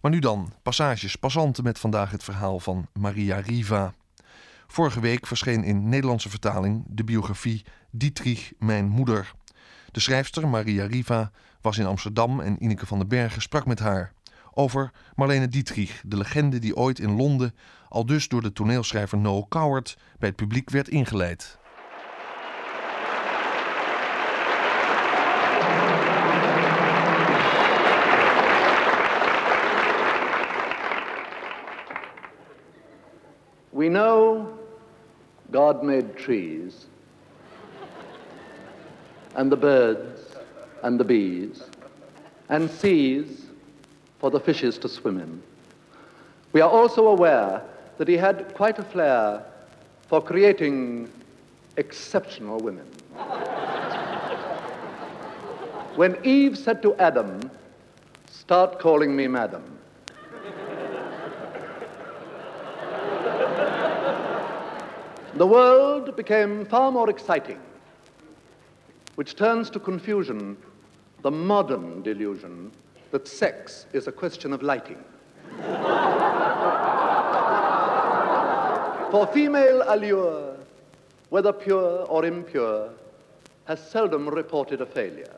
Maar nu dan, passages, passanten met vandaag het verhaal van Maria Riva. Vorige week verscheen in Nederlandse vertaling de biografie Dietrich, mijn moeder. De schrijfster Maria Riva was in Amsterdam en Ineke van den Bergen sprak met haar over Marlene Dietrich, de legende die ooit in Londen al dus door de toneelschrijver Noel Coward bij het publiek werd ingeleid. We know God made trees and the birds and the bees and seas for the fishes to swim in. We are also aware that he had quite a flair for creating exceptional women. when Eve said to Adam, Start calling me madam, the world became far more exciting, which turns to confusion the modern delusion that sex is a question of lighting. For female allure, whether pure or impure, has seldom reported a failure.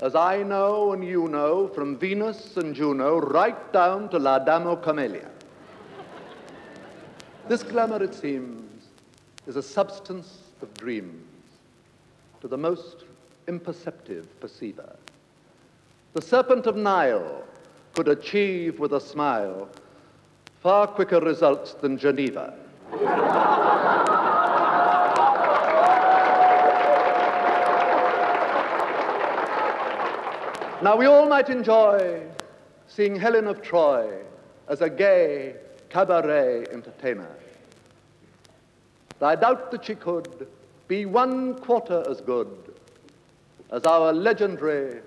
As I know and you know, from Venus and Juno right down to La Damo Camellia. This glamour, it seems, is a substance of dreams to the most imperceptive perceiver. The serpent of Nile could achieve with a smile far quicker results than Geneva. now, we all might enjoy seeing Helen of Troy as a gay cabaret entertainer. I doubt that she could be one quarter as good as our legendary,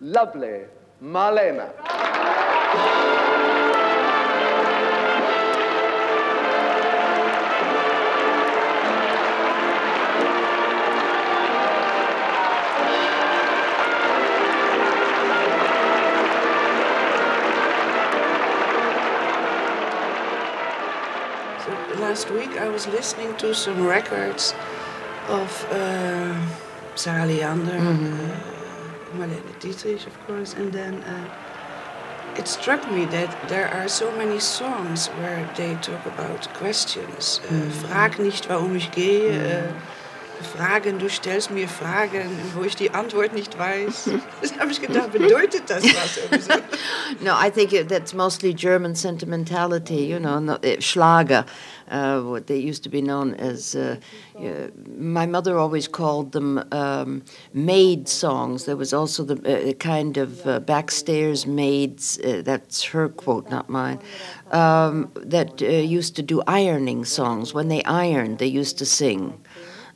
lovely Marlena. I was listening to some records of uh, Sarah Leander, mm-hmm. uh, Marlene Dietrich, of course, and then uh, it struck me that there are so many songs where they talk about questions. Uh, mm-hmm. Frag nicht, warum ich gehe. Mm-hmm. Fragen, du stellst mir Fragen, wo ich die Antwort nicht weiß. Das habe ich gedacht, bedeutet das was? no, I think that's mostly German sentimentality, you know, Schlager. uh, what they used to be known as. Uh, uh, my mother always called them um, maid songs. There was also the uh, kind of uh, backstairs maids. Uh, that's her quote, not mine. Um, that used to do ironing songs. When they ironed, they used to sing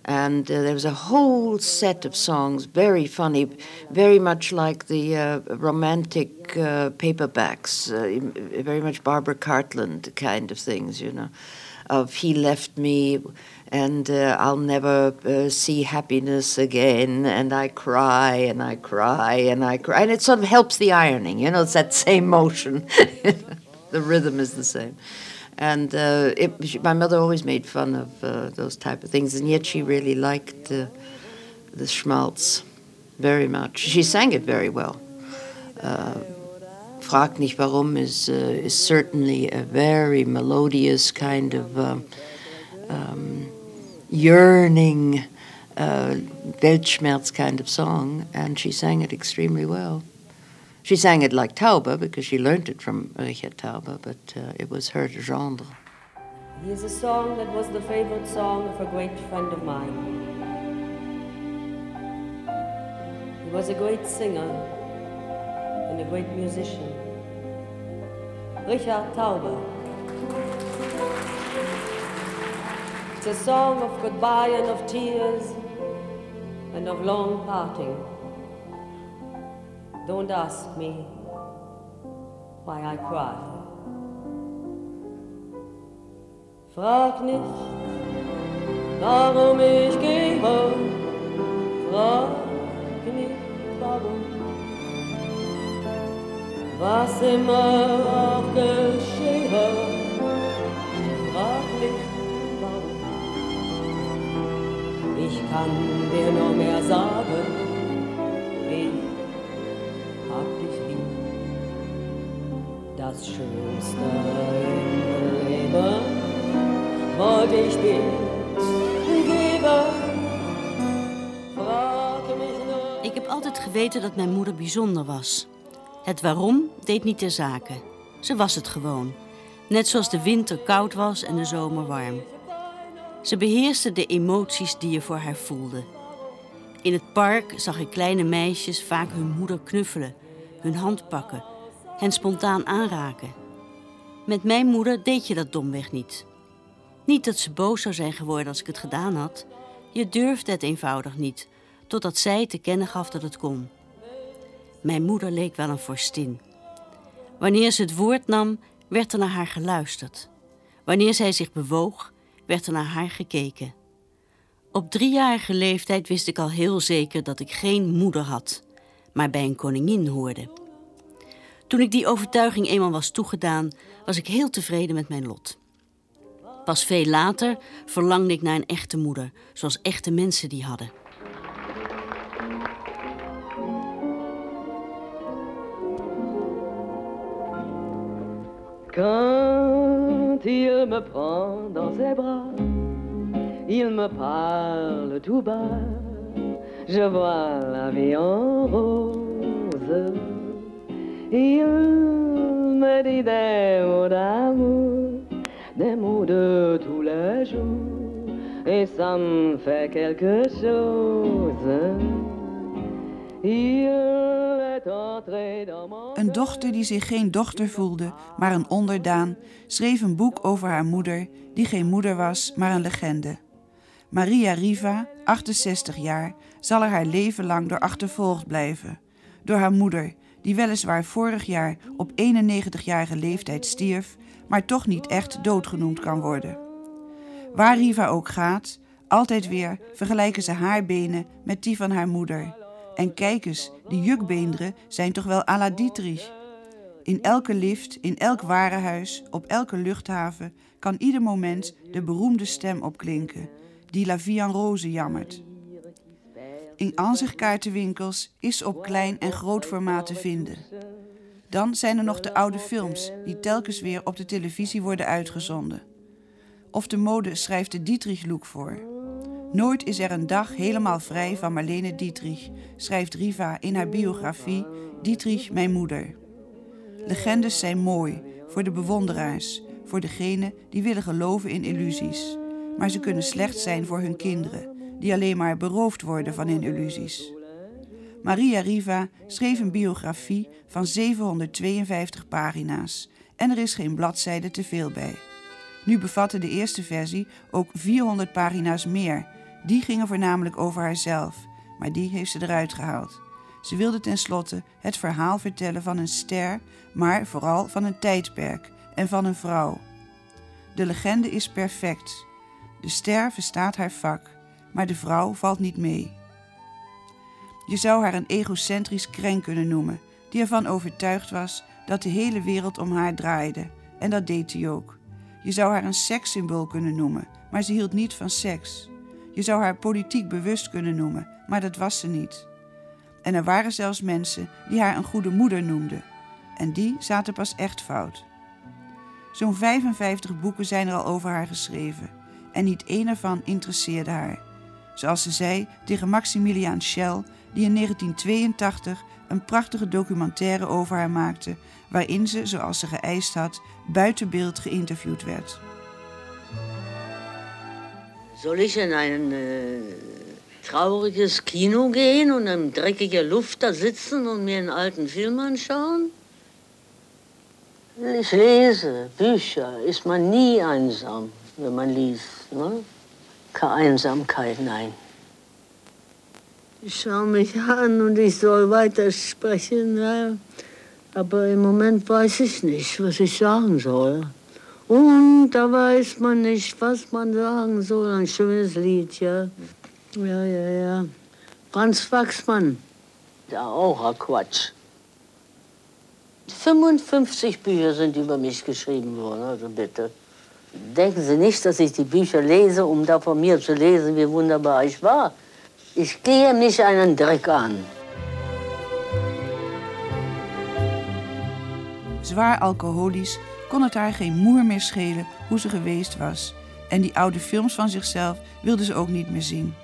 and uh, there was a whole set of songs, very funny, very much like the uh, romantic uh, paperbacks, very much Barbara Cartland kind of things, you know of he left me and uh, I'll never uh, see happiness again, and I cry and I cry and I cry, and it sort of helps the ironing, you know, it's that same motion. the rhythm is the same. And uh, it, my mother always made fun of uh, those type of things, and yet she really liked the schmaltz very much. She sang it very well. Uh, Frag nicht warum is, uh, is certainly a very melodious kind of um, um, yearning, uh, Weltschmerz kind of song, and she sang it extremely well. She sang it like Taube because she learned it from Richard Taube, but uh, it was her genre. Here's a song that was the favorite song of a great friend of mine. He was a great singer and a great musician. Richard Taube. It's a song of goodbye and of tears and of long parting. Don't ask me why I cry. Frag nicht, warum ich gehe. Frag nicht, warum. was immer auch geschehe, frag mich warum. Ich kann dir nur mehr sagen, Das Schönste. Ik heb altijd geweten dat mijn moeder bijzonder was. Het waarom deed niet ter zake. Ze was het gewoon. Net zoals de winter koud was en de zomer warm. Ze beheerste de emoties die je voor haar voelde. In het park zag ik kleine meisjes vaak hun moeder knuffelen, hun hand pakken, hen spontaan aanraken. Met mijn moeder deed je dat domweg niet. Niet dat ze boos zou zijn geworden als ik het gedaan had. Je durfde het eenvoudig niet, totdat zij te kennen gaf dat het kon. Mijn moeder leek wel een vorstin. Wanneer ze het woord nam, werd er naar haar geluisterd. Wanneer zij zich bewoog, werd er naar haar gekeken. Op driejarige leeftijd wist ik al heel zeker dat ik geen moeder had, maar bij een koningin hoorde. Toen ik die overtuiging eenmaal was toegedaan, was ik heel tevreden met mijn lot. Pas veel later verlangde ik naar een echte moeder, zoals echte mensen die hadden. Quand il me prend dans ses bras, il me parle tout bas. Je vois la vie en rose. Il me dit des mots d'amour, des mots de tous les jours. Et ça me fait quelque chose. Een dochter die zich geen dochter voelde, maar een onderdaan, schreef een boek over haar moeder, die geen moeder was, maar een legende. Maria Riva, 68 jaar, zal er haar leven lang door achtervolgd blijven. Door haar moeder, die weliswaar vorig jaar op 91-jarige leeftijd stierf, maar toch niet echt doodgenoemd kan worden. Waar Riva ook gaat, altijd weer vergelijken ze haar benen met die van haar moeder. En kijk eens, die jukbeenderen zijn toch wel à la Dietrich. In elke lift, in elk warenhuis, op elke luchthaven kan ieder moment de beroemde stem opklinken, die La Vie en Rose jammert. In aanzichtkaartenwinkels is op klein en groot formaat te vinden. Dan zijn er nog de oude films die telkens weer op de televisie worden uitgezonden. Of de mode schrijft de Dietrich-look voor. Nooit is er een dag helemaal vrij van Marlene Dietrich, schrijft Riva in haar biografie Dietrich, mijn moeder. Legendes zijn mooi voor de bewonderaars, voor degenen die willen geloven in illusies. Maar ze kunnen slecht zijn voor hun kinderen, die alleen maar beroofd worden van hun illusies. Maria Riva schreef een biografie van 752 pagina's en er is geen bladzijde te veel bij. Nu bevatte de eerste versie ook 400 pagina's meer. Die gingen voornamelijk over haarzelf, maar die heeft ze eruit gehaald. Ze wilde tenslotte het verhaal vertellen van een ster, maar vooral van een tijdperk en van een vrouw. De legende is perfect. De ster verstaat haar vak, maar de vrouw valt niet mee. Je zou haar een egocentrisch kreng kunnen noemen, die ervan overtuigd was dat de hele wereld om haar draaide, en dat deed hij ook. Je zou haar een sekssymbool kunnen noemen, maar ze hield niet van seks. Je zou haar politiek bewust kunnen noemen, maar dat was ze niet. En er waren zelfs mensen die haar een goede moeder noemden. En die zaten pas echt fout. Zo'n 55 boeken zijn er al over haar geschreven. En niet één ervan interesseerde haar. Zoals ze zei tegen Maximilian Schell, die in 1982 een prachtige documentaire over haar maakte, waarin ze, zoals ze geëist had, buiten beeld geïnterviewd werd. Soll ich in ein äh, trauriges Kino gehen und in dreckiger Luft da sitzen und mir einen alten Film anschauen? Ich lese Bücher. Ist man nie einsam, wenn man liest. Ne? Keine Einsamkeit, nein. Ich schaue mich an und ich soll weitersprechen. Ja. Aber im Moment weiß ich nicht, was ich sagen soll. Und da weiß man nicht, was man sagen soll. Ein schönes Lied, ja. Ja, ja, ja. Franz Wachsmann. Ja, auch ein Quatsch. 55 Bücher sind über mich geschrieben worden, also bitte. Denken Sie nicht, dass ich die Bücher lese, um da von mir zu lesen, wie wunderbar ich war. Ich gehe mich einen Dreck an. Zwaar alcoholisch kon het haar geen moer meer schelen hoe ze geweest was. En die oude films van zichzelf wilde ze ook niet meer zien.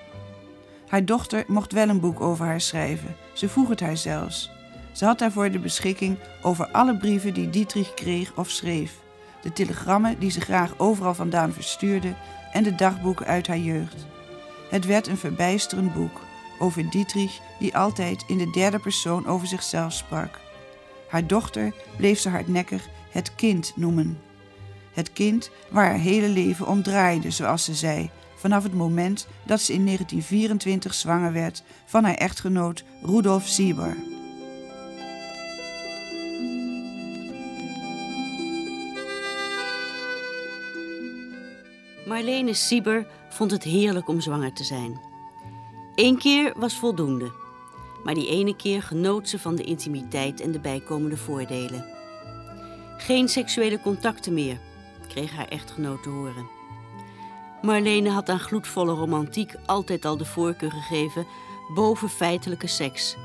Haar dochter mocht wel een boek over haar schrijven. Ze vroeg het haar zelfs. Ze had daarvoor de beschikking over alle brieven die Dietrich kreeg of schreef, de telegrammen die ze graag overal vandaan verstuurde en de dagboeken uit haar jeugd. Het werd een verbijsterend boek over Dietrich die altijd in de derde persoon over zichzelf sprak. Haar dochter bleef ze hardnekkig het kind noemen. Het kind waar haar hele leven om draaide, zoals ze zei, vanaf het moment dat ze in 1924 zwanger werd van haar echtgenoot Rudolf Sieber. Marlene Sieber vond het heerlijk om zwanger te zijn. Eén keer was voldoende, maar die ene keer genoot ze van de intimiteit en de bijkomende voordelen. Geen seksuele contacten meer, kreeg haar echtgenoot te horen. Marlene had aan gloedvolle romantiek altijd al de voorkeur gegeven boven feitelijke seks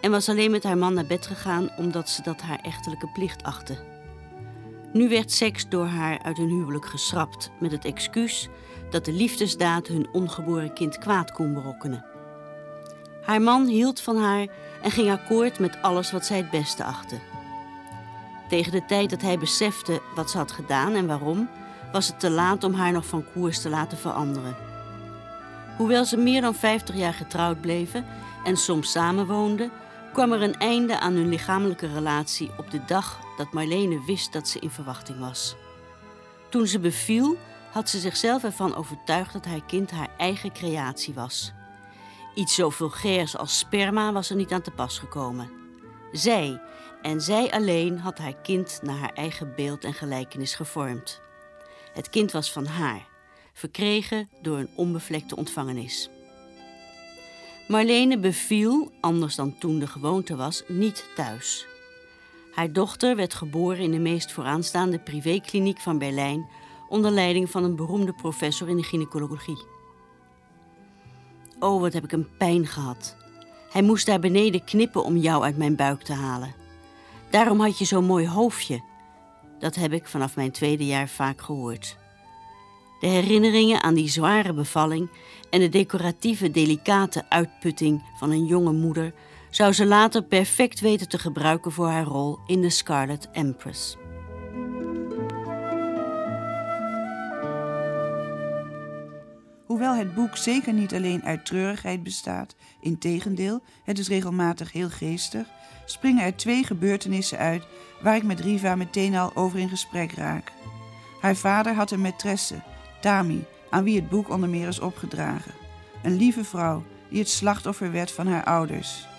en was alleen met haar man naar bed gegaan omdat ze dat haar echtelijke plicht achtte. Nu werd seks door haar uit hun huwelijk geschrapt met het excuus dat de liefdesdaad hun ongeboren kind kwaad kon berokkenen. Haar man hield van haar en ging akkoord met alles wat zij het beste achtte. Tegen de tijd dat hij besefte wat ze had gedaan en waarom, was het te laat om haar nog van koers te laten veranderen. Hoewel ze meer dan 50 jaar getrouwd bleven en soms samenwoonden, kwam er een einde aan hun lichamelijke relatie op de dag dat Marlene wist dat ze in verwachting was. Toen ze beviel, had ze zichzelf ervan overtuigd dat haar kind haar eigen creatie was. Iets zo vulgairs als sperma was er niet aan te pas gekomen. Zij, en zij alleen, had haar kind naar haar eigen beeld en gelijkenis gevormd. Het kind was van haar, verkregen door een onbevlekte ontvangenis. Marlene beviel, anders dan toen de gewoonte was, niet thuis. Haar dochter werd geboren in de meest vooraanstaande privékliniek van Berlijn onder leiding van een beroemde professor in de gynaecologie. Oh, wat heb ik een pijn gehad. Hij moest daar beneden knippen om jou uit mijn buik te halen. Daarom had je zo'n mooi hoofdje. Dat heb ik vanaf mijn tweede jaar vaak gehoord. De herinneringen aan die zware bevalling en de decoratieve, delicate uitputting van een jonge moeder zou ze later perfect weten te gebruiken voor haar rol in The Scarlet Empress. Hoewel het boek zeker niet alleen uit treurigheid bestaat, integendeel, het is regelmatig heel geestig, springen er twee gebeurtenissen uit waar ik met Riva meteen al over in gesprek raak. Haar vader had een maîtresse, Tami, aan wie het boek onder meer is opgedragen. Een lieve vrouw die het slachtoffer werd van haar ouders.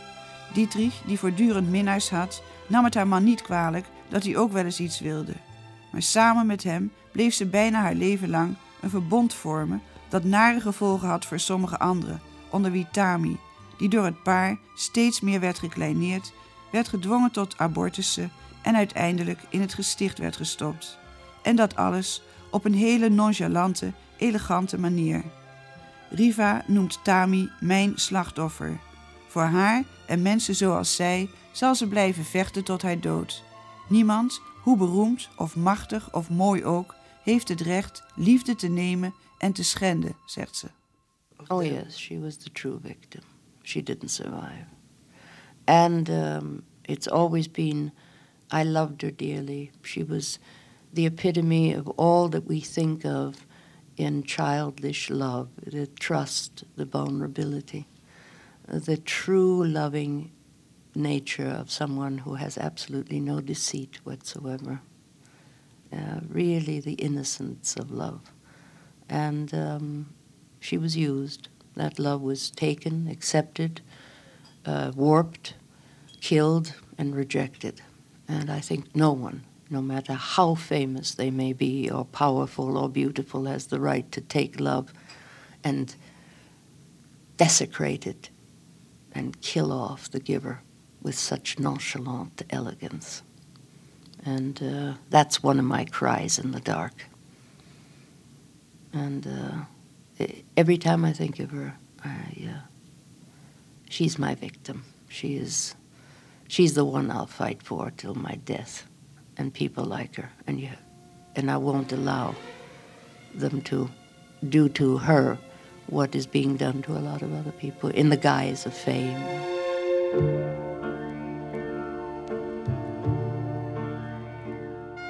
Dietrich, die voortdurend minnaars had, nam het haar man niet kwalijk dat hij ook wel eens iets wilde. Maar samen met hem bleef ze bijna haar leven lang een verbond vormen dat nare gevolgen had voor sommige anderen, onder wie Tami, die door het paar steeds meer werd gekleineerd, werd gedwongen tot abortussen en uiteindelijk in het gesticht werd gestopt. En dat alles op een hele nonchalante, elegante manier. Riva noemt Tami mijn slachtoffer. Voor haar en mensen zoals zij zal ze blijven vechten tot haar dood. Niemand, hoe beroemd of machtig of mooi ook, heeft het recht liefde te nemen en te schenden, zegt ze. Oh yes, she was the true victim. She didn't survive. And um, it's always been, I loved her dearly. She was the epitome of all that we think of in childish love the trust, the vulnerability, the true loving nature of someone who has absolutely no deceit whatsoever. Uh, really, the innocence of love. And um, she was used. That love was taken, accepted, uh, warped, killed, and rejected. And I think no one, no matter how famous they may be, or powerful or beautiful, has the right to take love and desecrate it and kill off the giver with such nonchalant elegance. And uh, that's one of my cries in the dark. And uh, every time I think of her, I, uh, she's my victim. She is, she's the one I'll fight for till my death, and people like her, and you, and I won't allow them to do to her what is being done to a lot of other people in the guise of fame.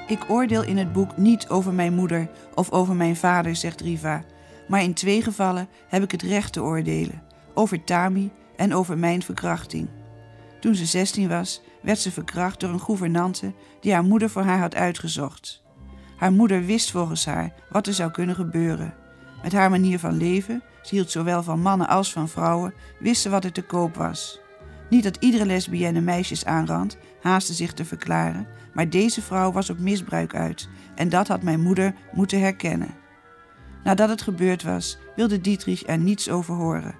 Ik oordeel in het boek niet over mijn moeder of over mijn vader, zegt Riva. Maar in twee gevallen heb ik het recht te oordelen: over Tami en over mijn verkrachting. Toen ze 16 was, werd ze verkracht door een gouvernante die haar moeder voor haar had uitgezocht. Haar moeder wist volgens haar wat er zou kunnen gebeuren. Met haar manier van leven, ze hield zowel van mannen als van vrouwen, wist ze wat er te koop was. Niet dat iedere lesbienne meisjes aanrand, haastte zich te verklaren, maar deze vrouw was op misbruik uit en dat had mijn moeder moeten herkennen. Nadat het gebeurd was, wilde Dietrich er niets over horen.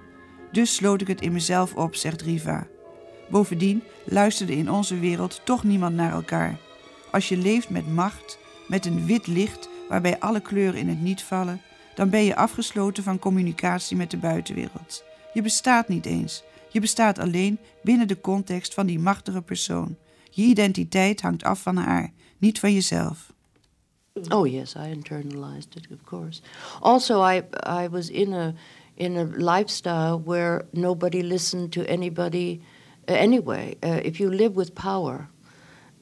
Dus sloot ik het in mezelf op, zegt Riva. Bovendien luisterde in onze wereld toch niemand naar elkaar. Als je leeft met macht, met een wit licht waarbij alle kleuren in het niet vallen, dan ben je afgesloten van communicatie met de buitenwereld. Je bestaat niet eens. Je bestaat alleen binnen de context van die machtige persoon. Je identiteit hangt af van haar, niet van jezelf. Oh yes, I internalized it, of course. Also, I I was in a in a lifestyle where nobody listened to anybody uh, anyway. Uh, if you live with power,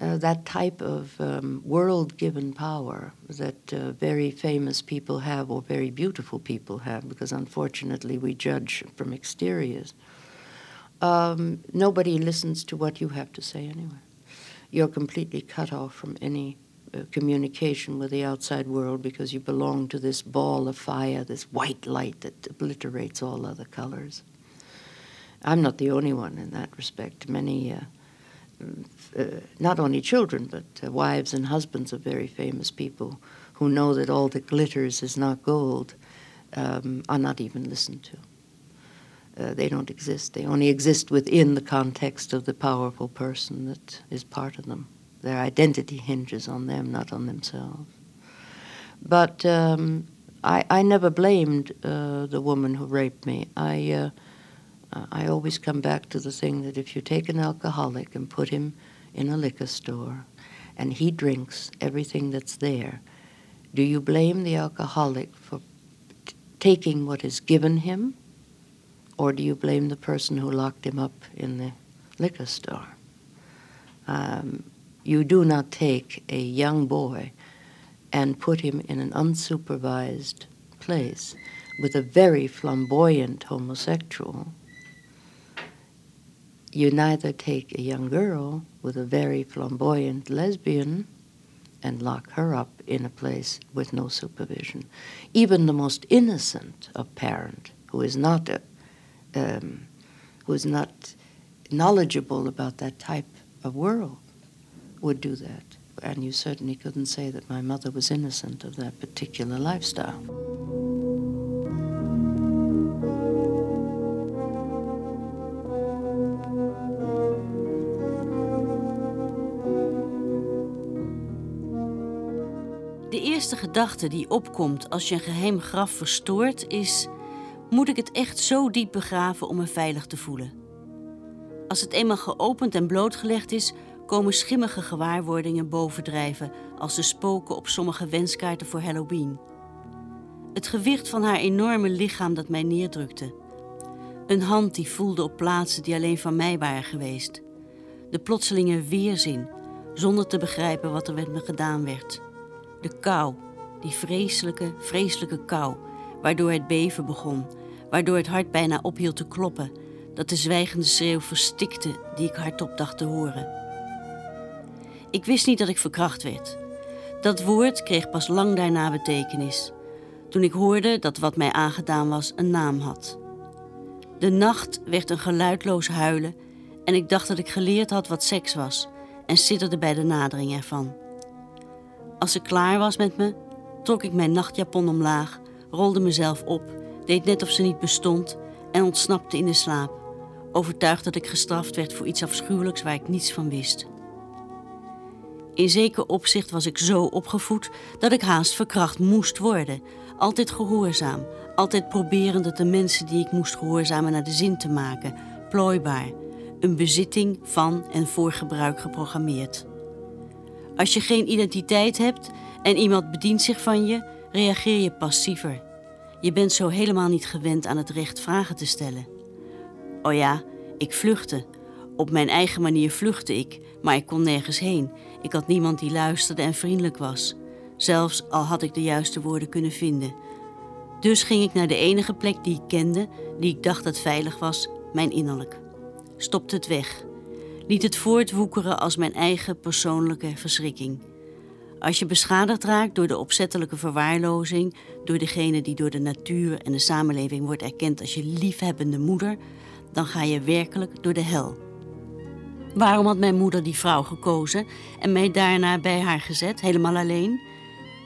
uh, that type of um, world-given power that uh, very famous people have or very beautiful people have, because unfortunately we judge from exteriors. Um, nobody listens to what you have to say anyway. You're completely cut off from any uh, communication with the outside world because you belong to this ball of fire, this white light that obliterates all other colors. I'm not the only one in that respect. Many, uh, not only children, but uh, wives and husbands of very famous people who know that all that glitters is not gold um, are not even listened to. Uh, they don't exist. They only exist within the context of the powerful person that is part of them. Their identity hinges on them, not on themselves. But um, I, I, never blamed uh, the woman who raped me. I, uh, I always come back to the thing that if you take an alcoholic and put him in a liquor store and he drinks everything that's there, do you blame the alcoholic for t- taking what is given him? Or do you blame the person who locked him up in the liquor store? Um, you do not take a young boy and put him in an unsupervised place with a very flamboyant homosexual. You neither take a young girl with a very flamboyant lesbian and lock her up in a place with no supervision. Even the most innocent of parent who is not a um, who's not knowledgeable about that type of world would do that. And you certainly couldn't say that my mother was innocent of that particular lifestyle. Eerste gedachte die opkomt als je een geheim graf verstoort is moet ik het echt zo diep begraven om me veilig te voelen. Als het eenmaal geopend en blootgelegd is, komen schimmige gewaarwordingen bovendrijven als de spoken op sommige wenskaarten voor Halloween. Het gewicht van haar enorme lichaam dat mij neerdrukte. Een hand die voelde op plaatsen die alleen van mij waren geweest. De plotselinge weerzin, zonder te begrijpen wat er met me gedaan werd. De kou, die vreselijke, vreselijke kou waardoor het beven begon, waardoor het hart bijna ophield te kloppen, dat de zwijgende schreeuw verstikte die ik hardop dacht te horen. Ik wist niet dat ik verkracht werd. Dat woord kreeg pas lang daarna betekenis, toen ik hoorde dat wat mij aangedaan was een naam had. De nacht werd een geluidloos huilen en ik dacht dat ik geleerd had wat seks was en sidderde bij de nadering ervan. Als ze klaar was met me, trok ik mijn nachtjapon omlaag rolde mezelf op, deed net of ze niet bestond en ontsnapte in de slaap, overtuigd dat ik gestraft werd voor iets afschuwelijks waar ik niets van wist. In zeker opzicht was ik zo opgevoed dat ik haast verkracht moest worden. Altijd gehoorzaam, altijd proberend het de mensen die ik moest gehoorzamen naar de zin te maken, plooibaar, een bezitting van en voor gebruik geprogrammeerd. Als je geen identiteit hebt en iemand bedient zich van je, reageer je passiever. Je bent zo helemaal niet gewend aan het recht vragen te stellen. Oh ja, ik vluchtte. Op mijn eigen manier vluchtte ik, maar ik kon nergens heen. Ik had niemand die luisterde en vriendelijk was. Zelfs al had ik de juiste woorden kunnen vinden. Dus ging ik naar de enige plek die ik kende, die ik dacht dat veilig was, mijn innerlijk. Stopte het weg. Liet het voortwoekeren als mijn eigen persoonlijke verschrikking. Als je beschadigd raakt door de opzettelijke verwaarlozing, door degene die door de natuur en de samenleving wordt erkend als je liefhebbende moeder, dan ga je werkelijk door de hel. Waarom had mijn moeder die vrouw gekozen en mij daarna bij haar gezet, helemaal alleen?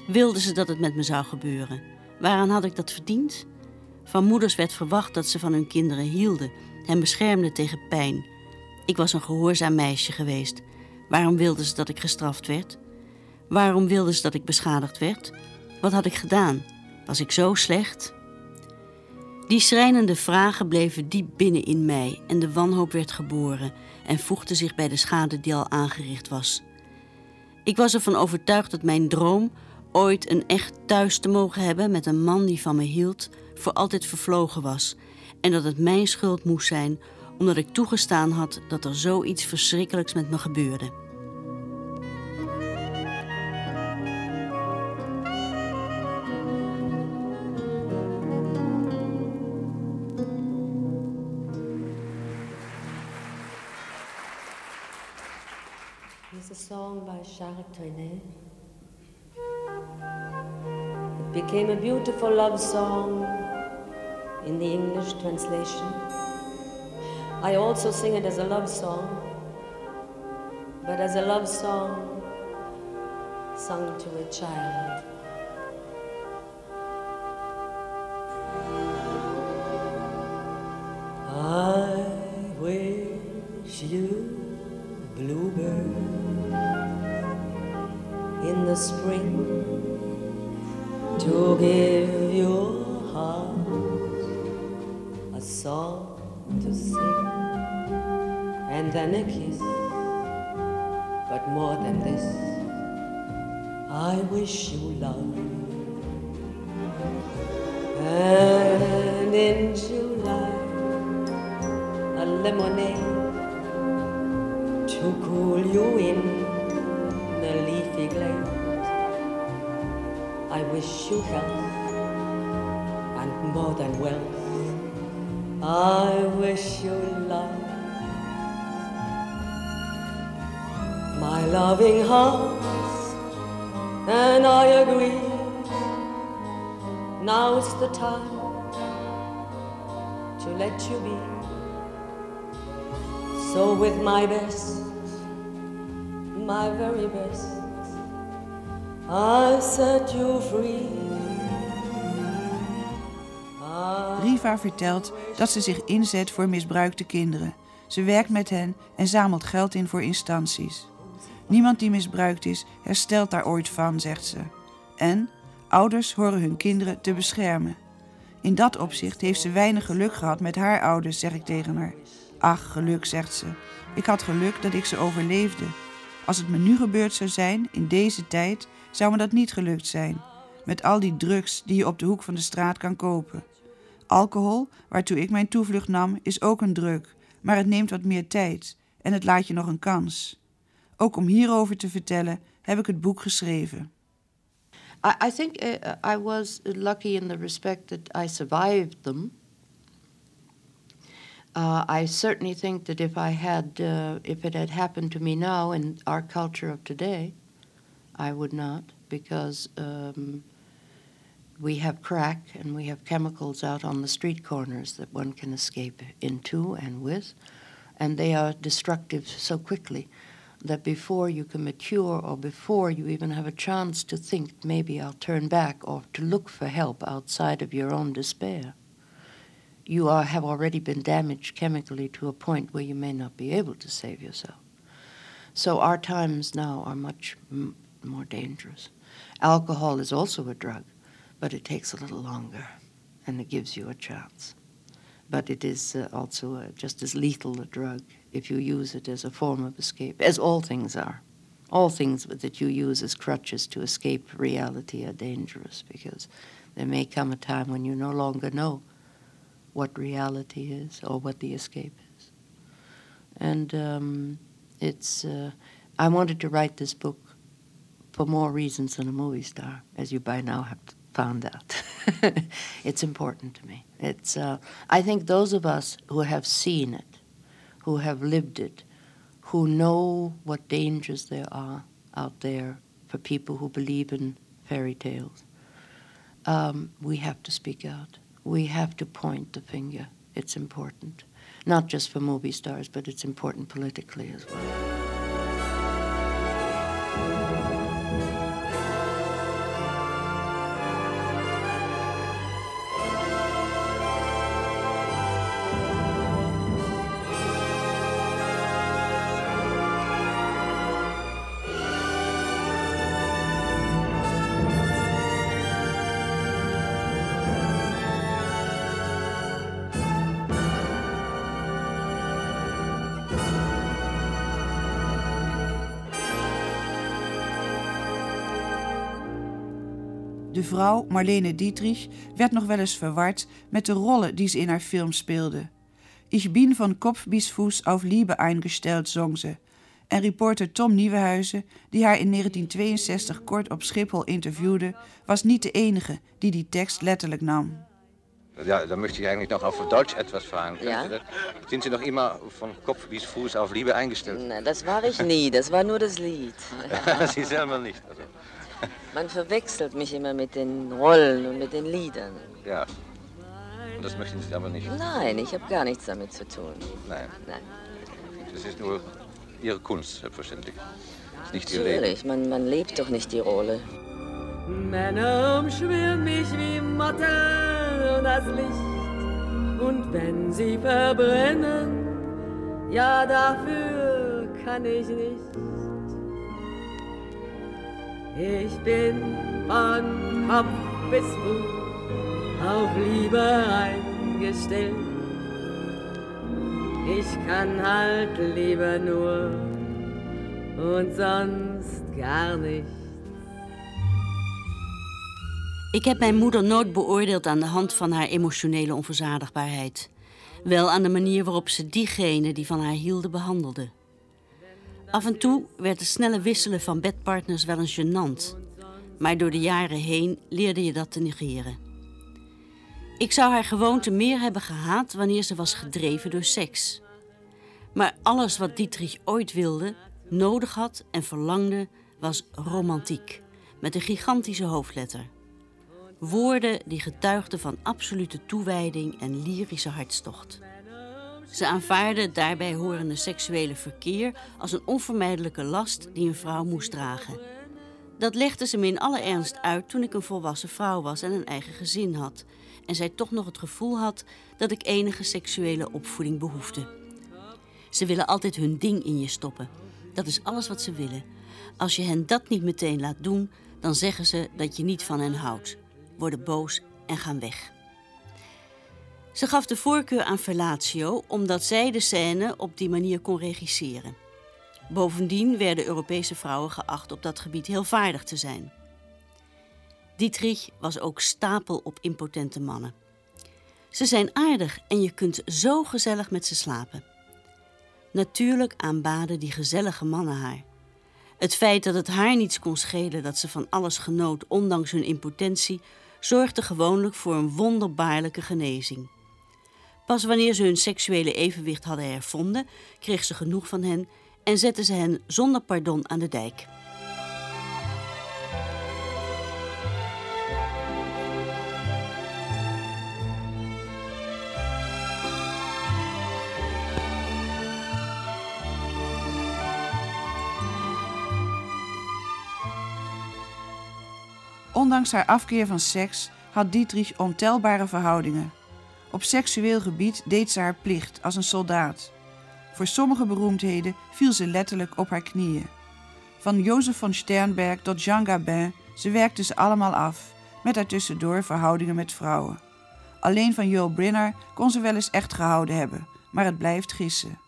Wilde ze dat het met me zou gebeuren? Waaraan had ik dat verdiend? Van moeders werd verwacht dat ze van hun kinderen hielden, hen beschermden tegen pijn. Ik was een gehoorzaam meisje geweest. Waarom wilden ze dat ik gestraft werd? Waarom wilden ze dat ik beschadigd werd? Wat had ik gedaan? Was ik zo slecht? Die schrijnende vragen bleven diep binnen in mij en de wanhoop werd geboren en voegde zich bij de schade die al aangericht was. Ik was ervan overtuigd dat mijn droom ooit een echt thuis te mogen hebben met een man die van me hield, voor altijd vervlogen was en dat het mijn schuld moest zijn omdat ik toegestaan had dat er zoiets verschrikkelijks met me gebeurde. It's a song by Charles Trenet. It became a beautiful love song in the English translation. I also sing it as a love song, but as a love song sung to a child. I wish you, bluebird, in the spring to give your heart a song to sing and then a kiss. But more than this, I wish you love. And in July, a lemonade to cool you in the leafy glade. I wish you health and more than wealth. I wish you love. My loving heart, and I agree. Now Now's the time to let you be. So, with my best, my very best, I set you free. Riva vertelt dat ze zich inzet voor misbruikte kinderen. Ze werkt met hen en zamelt geld in voor instanties. Niemand die misbruikt is, herstelt daar ooit van, zegt ze. En ouders horen hun kinderen te beschermen. In dat opzicht heeft ze weinig geluk gehad met haar ouders, zeg ik tegen haar. Ach, geluk, zegt ze. Ik had geluk dat ik ze overleefde. Als het me nu gebeurd zou zijn, in deze tijd, zou me dat niet gelukt zijn. Met al die drugs die je op de hoek van de straat kan kopen. Alcohol, waartoe ik mijn toevlucht nam, is ook een druk, maar het neemt wat meer tijd en het laat je nog een kans. Ook om hierover te vertellen heb ik het boek geschreven. I, I think uh, I was lucky in the respect that I survived them. Uh, I certainly think that if I had, uh, if it had happened to me now in our culture of today, I would not, because um, we have crack and we have chemicals out on the street corners that one can escape into and with, and they are destructive so quickly that before you can mature or before you even have a chance to think maybe I'll turn back or to look for help outside of your own despair, you are, have already been damaged chemically to a point where you may not be able to save yourself. So our times now are much m- more dangerous. Alcohol is also a drug, but it takes a little longer and it gives you a chance. But it is uh, also uh, just as lethal a drug if you use it as a form of escape, as all things are. All things that you use as crutches to escape reality are dangerous because there may come a time when you no longer know what reality is or what the escape is. And um, it's, uh, I wanted to write this book for more reasons than a movie star, as you by now have found out. it's important to me. It's, uh, I think those of us who have seen it, who have lived it, who know what dangers there are out there for people who believe in fairy tales, um, we have to speak out. We have to point the finger. It's important, not just for movie stars, but it's important politically as well. De vrouw, Marlene Dietrich, werd nog wel eens verward met de rollen die ze in haar film speelde. Ich bin von Kopf bis Fuß auf Liebe eingestellt, zong ze. En reporter Tom Nieuwenhuizen, die haar in 1962 kort op Schiphol interviewde, was niet de enige die die tekst letterlijk nam. Ja, dann möchte ich eigentlich noch auf Deutsch etwas fragen. Ja? Sind Sie noch immer von Kopf bis Fuß auf Liebe eingestellt? Na, das war ich nie, das war nur das Lied. Sie selber nicht. Also, Man verwechselt mich immer mit den Rollen und mit den Liedern. ja. Und das möchten Sie aber nicht. Nein, ich habe gar nichts damit zu tun. Nein. Nein. Das ist nur Ihre Kunst, selbstverständlich. Das ist nicht Ihr Leben. Natürlich, man, man lebt doch nicht die Rolle. Männer umschwirren mich wie Motten und das Licht. Und wenn sie verbrennen, ja, dafür kann ich nicht. Ich bin von Kopf bis Fuß auf Liebe eingestellt. Ich kann halt lieber nur und sonst gar nicht. Ik heb mijn moeder nooit beoordeeld aan de hand van haar emotionele onverzadigbaarheid. Wel aan de manier waarop ze diegenen die van haar hielden behandelde. Af en toe werd het snelle wisselen van bedpartners wel eens gênant. Maar door de jaren heen leerde je dat te negeren. Ik zou haar gewoonte meer hebben gehaat wanneer ze was gedreven door seks. Maar alles wat Dietrich ooit wilde, nodig had en verlangde, was romantiek. Met een gigantische hoofdletter. Woorden die getuigden van absolute toewijding en lyrische hartstocht. Ze aanvaarde het daarbij horende seksuele verkeer als een onvermijdelijke last die een vrouw moest dragen. Dat legde ze me in alle ernst uit toen ik een volwassen vrouw was en een eigen gezin had. En zij toch nog het gevoel had dat ik enige seksuele opvoeding behoefde. Ze willen altijd hun ding in je stoppen. Dat is alles wat ze willen. Als je hen dat niet meteen laat doen, dan zeggen ze dat je niet van hen houdt, worden boos en gaan weg. Ze gaf de voorkeur aan fellatio omdat zij de scène op die manier kon regisseren. Bovendien werden Europese vrouwen geacht op dat gebied heel vaardig te zijn. Dietrich was ook stapel op impotente mannen. Ze zijn aardig en je kunt zo gezellig met ze slapen. Natuurlijk aanbaden die gezellige mannen haar. Het feit dat het haar niets kon schelen dat ze van alles genoot, ondanks hun impotentie, zorgde gewoonlijk voor een wonderbaarlijke genezing. Pas wanneer ze hun seksuele evenwicht hadden hervonden, kreeg ze genoeg van hen en zette ze hen zonder pardon aan de dijk. Ondanks haar afkeer van seks had Dietrich ontelbare verhoudingen. Op seksueel gebied deed ze haar plicht als een soldaat. Voor sommige beroemdheden viel ze letterlijk op haar knieën. Van Jozef van Sternberg tot Jean Gabin, ze werkte ze allemaal af, met daartussendoor verhoudingen met vrouwen. Alleen van Joel Brinner kon ze wel eens echt gehouden hebben, maar het blijft gissen.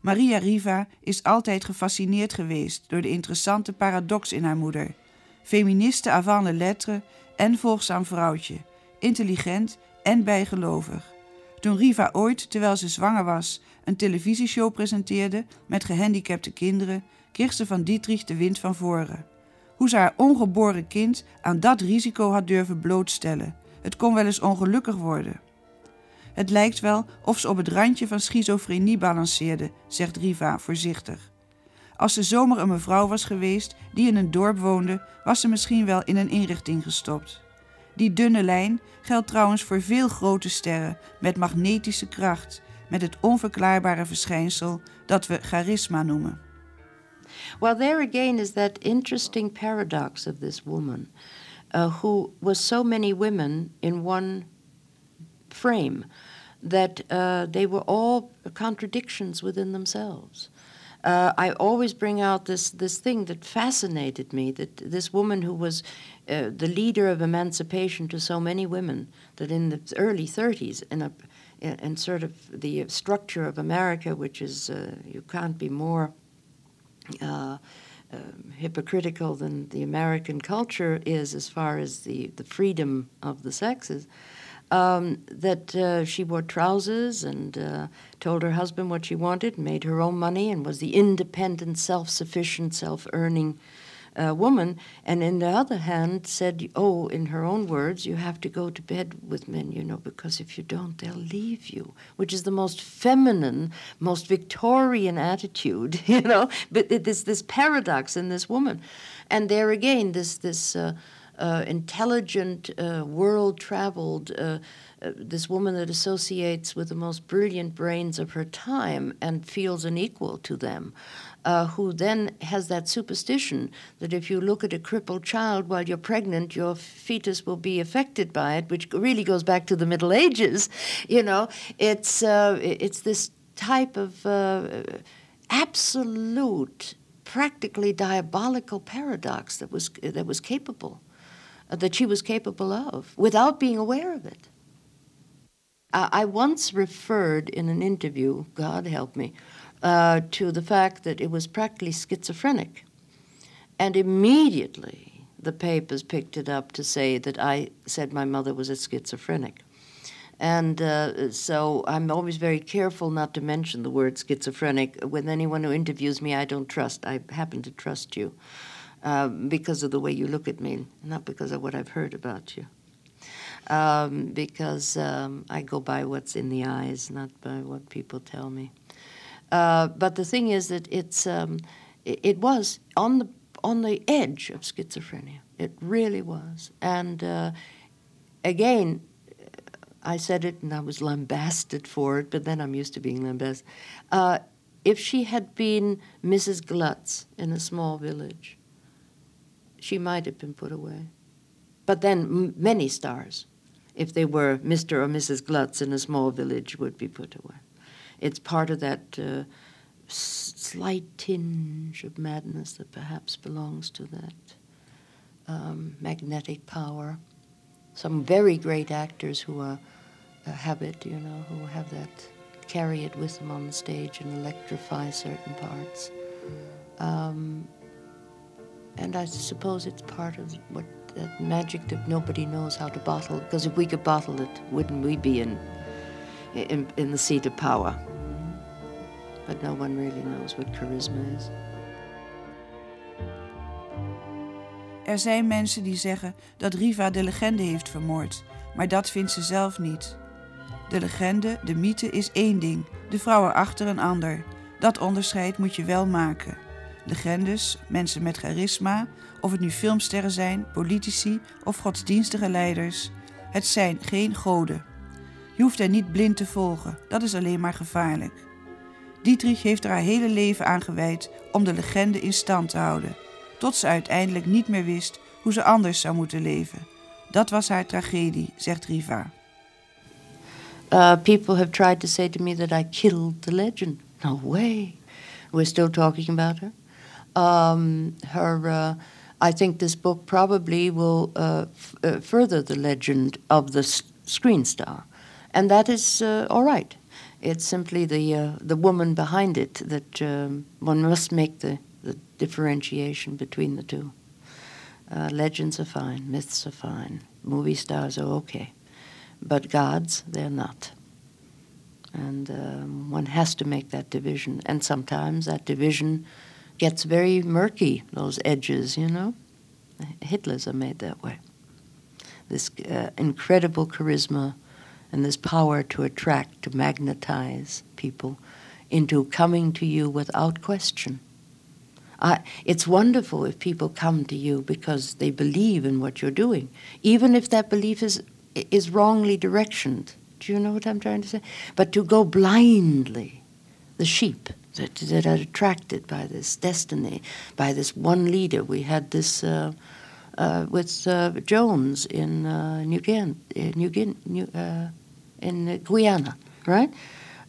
Maria Riva is altijd gefascineerd geweest door de interessante paradox in haar moeder. Feministe avant de lettres en volgzaam vrouwtje, intelligent en bijgelovig. Toen Riva ooit, terwijl ze zwanger was, een televisieshow presenteerde met gehandicapte kinderen, kreeg ze van Dietrich de wind van voren. Hoe ze haar ongeboren kind aan dat risico had durven blootstellen. Het kon wel eens ongelukkig worden. Het lijkt wel of ze op het randje van schizofrenie balanceerde, zegt Riva voorzichtig. Als ze zomaar een mevrouw was geweest die in een dorp woonde, was ze misschien wel in een inrichting gestopt. Die dunne lijn geldt trouwens voor veel grote sterren met magnetische kracht, met het onverklaarbare verschijnsel dat we charisma noemen. Well, there again is that interesting paradox of this woman, uh, who was so many women in one frame that uh, they were all contradictions within themselves. Uh, I always bring out this this thing that fascinated me that this woman who was uh, the leader of emancipation to so many women that in the early 30s in a in sort of the structure of America, which is uh, you can't be more uh, um, hypocritical than the American culture is as far as the, the freedom of the sexes. Um, that uh, she wore trousers and uh, told her husband what she wanted, made her own money, and was the independent, self sufficient, self earning uh, woman, and in the other hand said, "Oh, in her own words, you have to go to bed with men, you know, because if you don't, they'll leave you," which is the most feminine, most Victorian attitude, you know. But this this paradox in this woman, and there again, this this. Uh, intelligent, uh, world traveled, uh, uh, this woman that associates with the most brilliant brains of her time and feels unequal to them uh, who then has that superstition that if you look at a crippled child while you're pregnant, your fetus will be affected by it, which really goes back to the Middle Ages. You know, it's uh, it's this type of absolute, practically diabolical paradox that was that was capable, that she was capable of, without being aware of it. I once referred in an interview, God help me, uh, to the fact that it was practically schizophrenic. And immediately the papers picked it up to say that I said my mother was a schizophrenic. And uh, so I'm always very careful not to mention the word schizophrenic. With anyone who interviews me, I don't trust. I happen to trust you uh, because of the way you look at me, not because of what I've heard about you. Um, because um, I go by what's in the eyes, not by what people tell me. Uh, but the thing is that it's um, it, it, was on the on the edge of schizophrenia. It really was. And uh, again, I said it and I was lambasted for it, but then I'm used to being lambasted. Uh, if she had been Mrs. Glutz in a small village, she might have been put away. But then m- many stars, if they were Mr. or Mrs. Glutz in a small village, would be put away it's part of that uh, slight tinge of madness that perhaps belongs to that um, magnetic power. Some very great actors who are, uh, have it, you know, who have that, carry it with them on the stage and electrify certain parts. Um, and I suppose it's part of what that magic that nobody knows how to bottle. Because if we could bottle it, wouldn't we be in in, in the seat of power? but no one really knows what charisma is. Er zijn mensen die zeggen dat Riva de legende heeft vermoord, maar dat vindt ze zelf niet. De legende, de mythe is één ding, de vrouw erachter een ander. Dat onderscheid moet je wel maken. Legendes, mensen met charisma, of het nu filmsterren zijn, politici of godsdienstige leiders, het zijn geen goden. Je hoeft er niet blind te volgen, dat is alleen maar gevaarlijk. Dietrich heeft er haar hele leven aan gewijd om de legende in stand te houden, tot ze uiteindelijk niet meer wist hoe ze anders zou moeten leven. Dat was haar tragedie, zegt Riva. Uh, people have tried to say to me that I killed the legend. No way. We're still talking about her. Um, her, uh, I think this book probably will uh, f- uh, further the legend of the s- screen star, and that is uh, all right. It's simply the uh, the woman behind it that um, one must make the, the differentiation between the two. Legends are fine, myths are fine, movie stars are okay, but gods they're not. And um, one has to make that division, and sometimes that division gets very murky. Those edges, you know. Hitler's are made that way. This uh, incredible charisma and this power to attract, to magnetize people into coming to you without question. I, it's wonderful if people come to you because they believe in what you're doing, even if that belief is is wrongly directioned. Do you know what I'm trying to say? But to go blindly, the sheep that, that are attracted by this destiny, by this one leader. We had this uh, uh, with uh, Jones in uh, New Guinea, New Guinea, New, uh, in Guyana, right?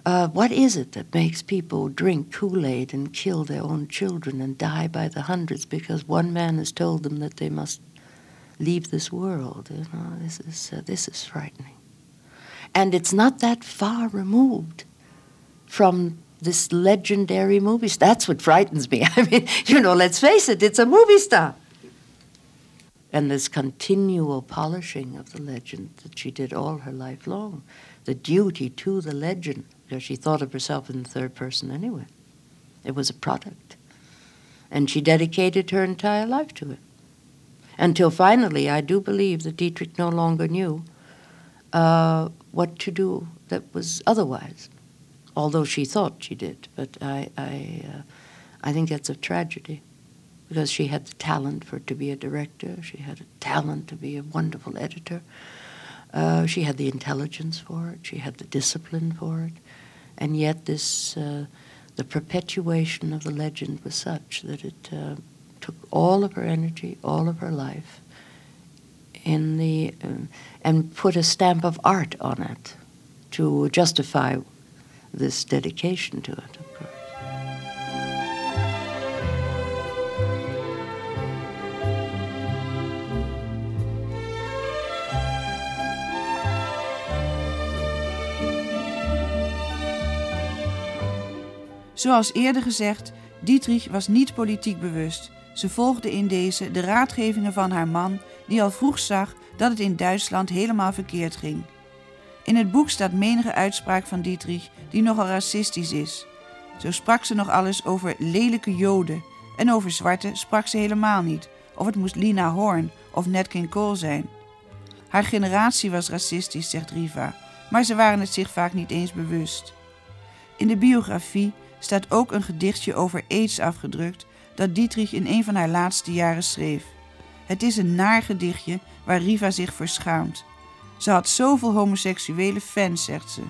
Uh, what is it that makes people drink Kool Aid and kill their own children and die by the hundreds because one man has told them that they must leave this world? You know, this is uh, this is frightening, and it's not that far removed from this legendary movie. star. That's what frightens me. I mean, you know, let's face it, it's a movie star. And this continual polishing of the legend that she did all her life long, the duty to the legend, because she thought of herself in the third person anyway. It was a product. And she dedicated her entire life to it. Until finally, I do believe that Dietrich no longer knew uh, what to do that was otherwise, although she thought she did. But I, I, uh, I think that's a tragedy because she had the talent for to be a director. She had a talent to be a wonderful editor. Uh, she had the intelligence for it. She had the discipline for it. And yet, this uh, the perpetuation of the legend was such that it uh, took all of her energy, all of her life, in the um, and put a stamp of art on it to justify this dedication to it. Zoals eerder gezegd, Dietrich was niet politiek bewust. Ze volgde in deze de raadgevingen van haar man, die al vroeg zag dat het in Duitsland helemaal verkeerd ging. In het boek staat menige uitspraak van Dietrich die nogal racistisch is. Zo sprak ze nog alles over lelijke Joden en over zwarte sprak ze helemaal niet, of het moest Lina Horn of Nat King Cole zijn. Haar generatie was racistisch, zegt Riva, maar ze waren het zich vaak niet eens bewust. In de biografie staat ook een gedichtje over aids afgedrukt dat Dietrich in een van haar laatste jaren schreef. Het is een naar gedichtje waar Riva zich voor schaamt. Ze had zoveel homoseksuele fans, zegt ze.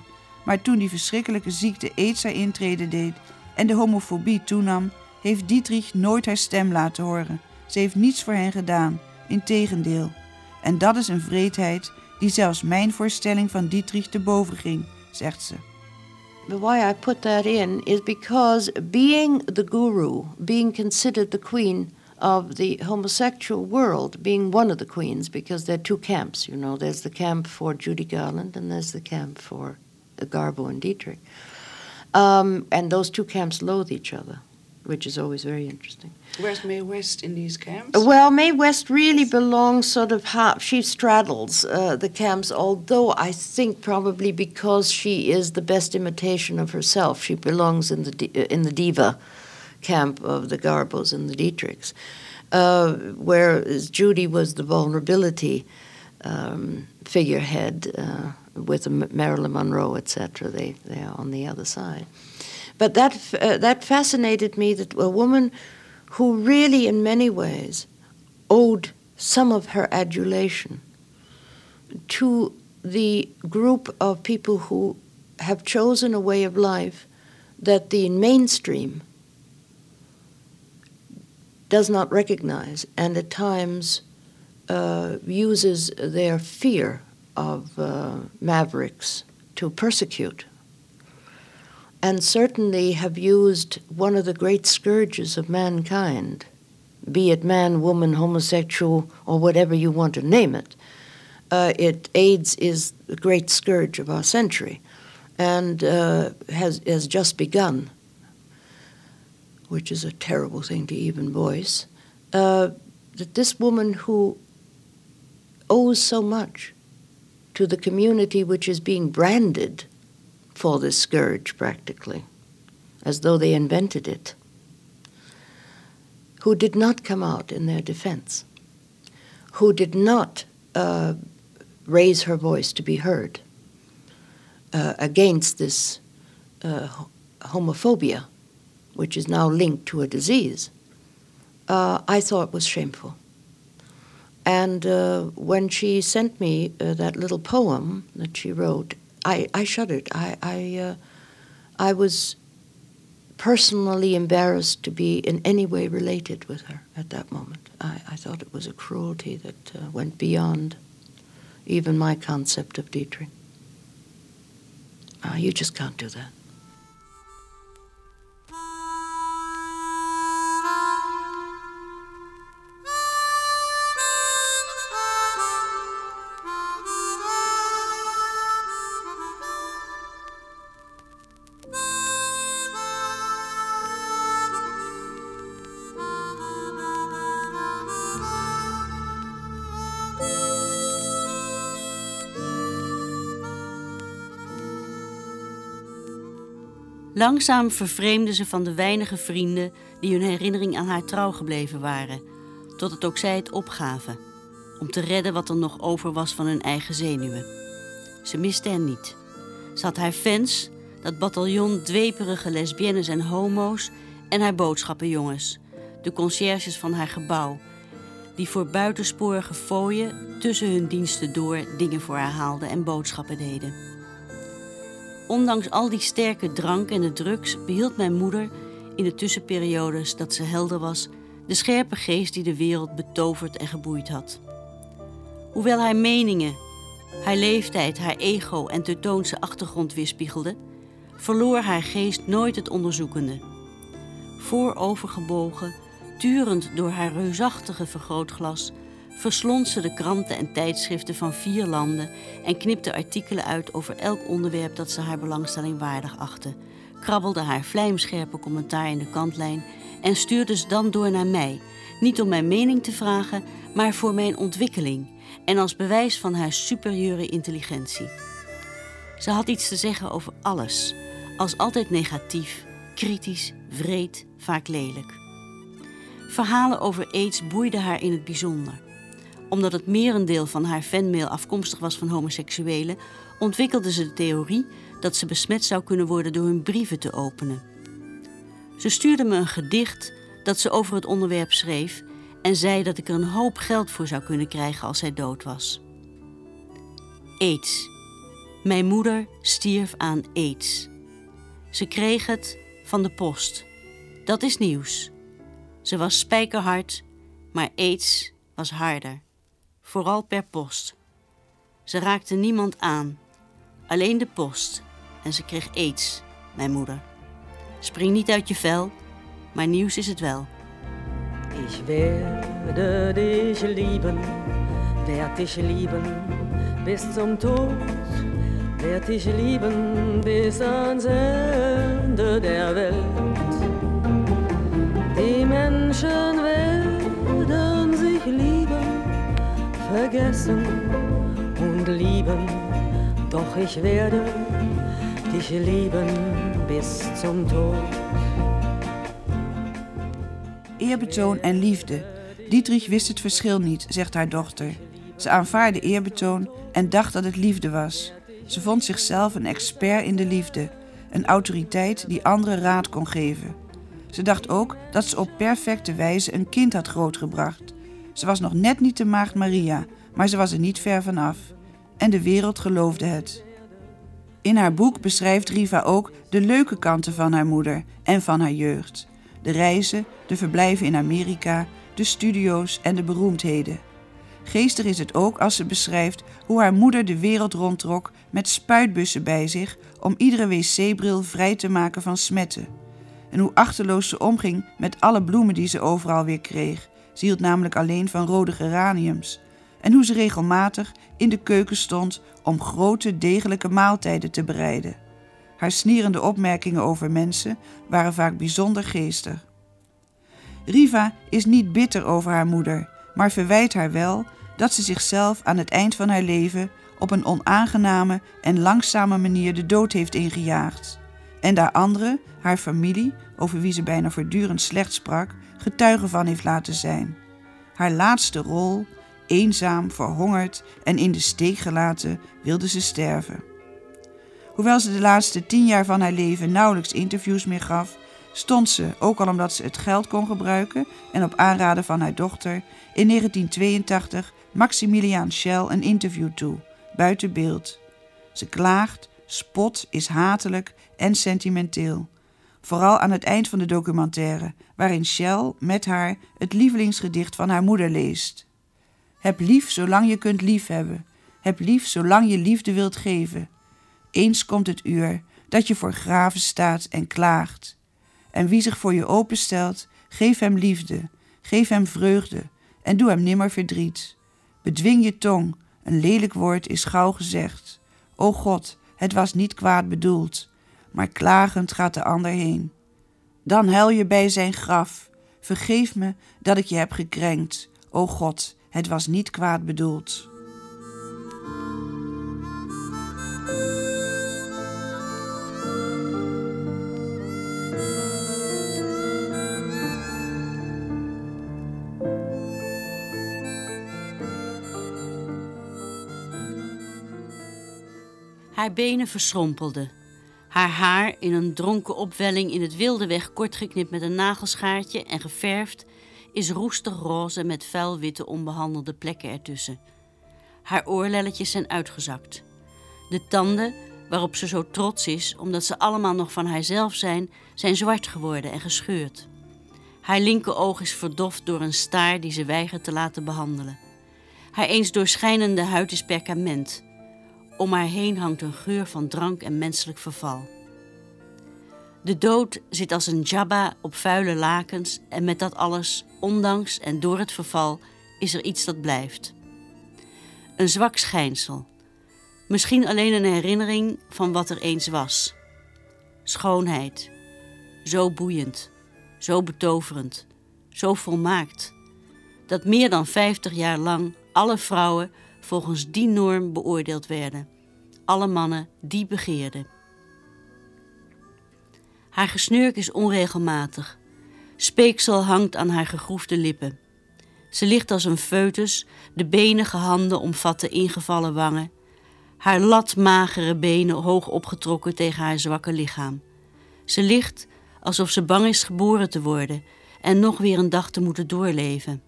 Maar toen die verschrikkelijke ziekte aids haar intrede deed en de homofobie toenam, heeft Dietrich nooit haar stem laten horen. Ze heeft niets voor hen gedaan, integendeel. En dat is een vreedheid die zelfs mijn voorstelling van Dietrich te boven ging, zegt ze. Why I put that in is because being the guru, being considered the queen of the homosexual world, being one of the queens, because there are two camps, you know, there's the camp for Judy Garland and there's the camp for Garbo and Dietrich. Um, and those two camps loathe each other, which is always very interesting. Where's Mae West in these camps? Well, Mae West really belongs sort of half. She straddles uh, the camps, although I think probably because she is the best imitation of herself, she belongs in the in the diva camp of the Garbos and the Dietrichs, uh, whereas Judy was the vulnerability um, figurehead uh, with Marilyn Monroe, etc. They they are on the other side. But that uh, that fascinated me that a woman who really, in many ways, owed some of her adulation to the group of people who have chosen a way of life that the mainstream does not recognize and at times uh, uses their fear of uh, mavericks to persecute. and certainly have used one of the great scourges of mankind, be it man, woman, homosexual, or whatever you want to name it. Uh, it AIDS is the great scourge of our century, and uh, has has just begun, which is a terrible thing to even voice. Uh, that this woman who owes so much to the community which is being branded for this scourge, practically, as though they invented it, who did not come out in their defense, who did not uh, raise her voice to be heard uh, against this uh, homophobia, which is now linked to a disease, uh, I thought was shameful. And uh, when she sent me uh, that little poem that she wrote, I, I shuddered. I, I, uh, I was personally embarrassed to be in any way related with her at that moment. I, I thought it was a cruelty that uh, went beyond even my concept of Dietrich. Uh, you just can't do that. Langzaam vervreemde ze van de weinige vrienden die hun herinnering aan haar trouw gebleven waren, totdat ook zij het opgaven, om te redden wat er nog over was van hun eigen zenuwen. Ze miste hen niet. Ze had haar fans, dat bataljon dweperige lesbiennes en homo's en haar boodschappenjongens, de conciërges van haar gebouw, die voor buitensporige fooien tussen hun diensten door dingen voor haar haalden en boodschappen deden. Ondanks al die sterke drank en de drugs behield mijn moeder in de tussenperiodes dat ze helder was, de scherpe geest die de wereld betoverd en geboeid had. Hoewel haar meningen, haar leeftijd, haar ego en teutoonse achtergrond weerspiegelde, verloor haar geest nooit het onderzoekende. Voorovergebogen, turend door haar reusachtige vergrootglas, verslond ze de kranten en tijdschriften van vier landen en knipte artikelen uit over elk onderwerp dat ze haar belangstelling waardig achtte, krabbelde haar vlijmscherpe commentaar in de kantlijn en stuurde ze dan door naar mij, niet om mijn mening te vragen, maar voor mijn ontwikkeling en als bewijs van haar superieure intelligentie. Ze had iets te zeggen over alles, als altijd negatief, kritisch, vreed, vaak lelijk. Verhalen over aids boeiden haar in het bijzonder omdat het merendeel van haar fanmail afkomstig was van homoseksuelen, ontwikkelde ze de theorie dat ze besmet zou kunnen worden door hun brieven te openen. Ze stuurde me een gedicht dat ze over het onderwerp schreef en zei dat ik er een hoop geld voor zou kunnen krijgen als zij dood was. AIDS. Mijn moeder stierf aan AIDS. Ze kreeg het van de post. Dat is nieuws. Ze was spijkerhard, maar AIDS was harder vooral per post. Ze raakte niemand aan, alleen de post. En ze kreeg aids, mijn moeder. Spring niet uit je vel, maar nieuws is het wel. Ich werde dich lieben, werd dich lieben bis zum Tod, werd dich lieben bis ans Ende der Welt. Die Menschen werden vergessen und lieben, doch ich werde dich lieben bis zum Tod. Eerbetoon en liefde. Dietrich wist het verschil niet, zegt haar dochter. Ze aanvaarde eerbetoon en dacht dat het liefde was. Ze vond zichzelf een expert in de liefde, een autoriteit die anderen raad kon geven. Ze dacht ook dat ze op perfecte wijze een kind had grootgebracht. Ze was nog net niet de maagd Maria, maar ze was er niet ver vanaf. En de wereld geloofde het. In haar boek beschrijft Riva ook de leuke kanten van haar moeder en van haar jeugd. De reizen, de verblijven in Amerika, de studio's en de beroemdheden. Geestig is het ook als ze beschrijft hoe haar moeder de wereld rondtrok met spuitbussen bij zich om iedere wc-bril vrij te maken van smetten. En hoe achterloos ze omging met alle bloemen die ze overal weer kreeg. Ze hield namelijk alleen van rode geraniums. En hoe ze regelmatig in de keuken stond om grote, degelijke maaltijden te bereiden. Haar snierende opmerkingen over mensen waren vaak bijzonder geestig. Riva is niet bitter over haar moeder, maar verwijt haar wel dat ze zichzelf aan het eind van haar leven op een onaangename en langzame manier de dood heeft ingejaagd. En daar anderen, haar familie, over wie ze bijna voortdurend slecht sprak, getuige van heeft laten zijn. Haar laatste rol, eenzaam, verhongerd en in de steek gelaten, wilde ze sterven. Hoewel ze de laatste tien jaar van haar leven nauwelijks interviews meer gaf, stond ze, ook al omdat ze het geld kon gebruiken en op aanraden van haar dochter, in 1982 Maximiliaan Schell een interview toe, buiten beeld. Ze klaagt, spot, is hatelijk en sentimenteel. Vooral aan het eind van de documentaire, waarin Shell met haar het lievelingsgedicht van haar moeder leest. Heb lief zolang je kunt liefhebben. Heb lief zolang je liefde wilt geven. Eens komt het uur dat je voor graven staat en klaagt. En wie zich voor je openstelt, geef hem liefde, geef hem vreugde en doe hem nimmer verdriet. Bedwing je tong, een lelijk woord is gauw gezegd. O God, het was niet kwaad bedoeld, maar klagend gaat de ander heen. Dan huil je bij zijn graf. Vergeef me dat ik je heb gekrenkt. O God, het was niet kwaad bedoeld. Haar benen verschrompelden. Haar haar in een dronken opwelling in het wilde weg kortgeknipt met een nagelschaartje en geverfd is roestig roze met vuilwitte onbehandelde plekken ertussen. Haar oorlelletjes zijn uitgezakt. De tanden, waarop ze zo trots is omdat ze allemaal nog van haarzelf zijn, zijn zwart geworden en gescheurd. Haar linkeroog is verdoft door een staar die ze weigert te laten behandelen. Haar eens doorschijnende huid is perkament. Om haar heen hangt een geur van drank en menselijk verval. De dood zit als een jabba op vuile lakens en met dat alles, ondanks en door het verval, is er iets dat blijft. Een zwak schijnsel. Misschien alleen een herinnering van wat er eens was. Schoonheid. Zo boeiend, zo betoverend, zo volmaakt. Dat meer dan vijftig jaar lang alle vrouwen volgens die norm beoordeeld werden. Alle mannen die begeerden. Haar gesnurk is onregelmatig. Speeksel hangt aan haar gegroefde lippen. Ze ligt als een foetus, de benige handen omvatten ingevallen wangen. Haar latmagere benen hoog opgetrokken tegen haar zwakke lichaam. Ze ligt alsof ze bang is geboren te worden en nog weer een dag te moeten doorleven.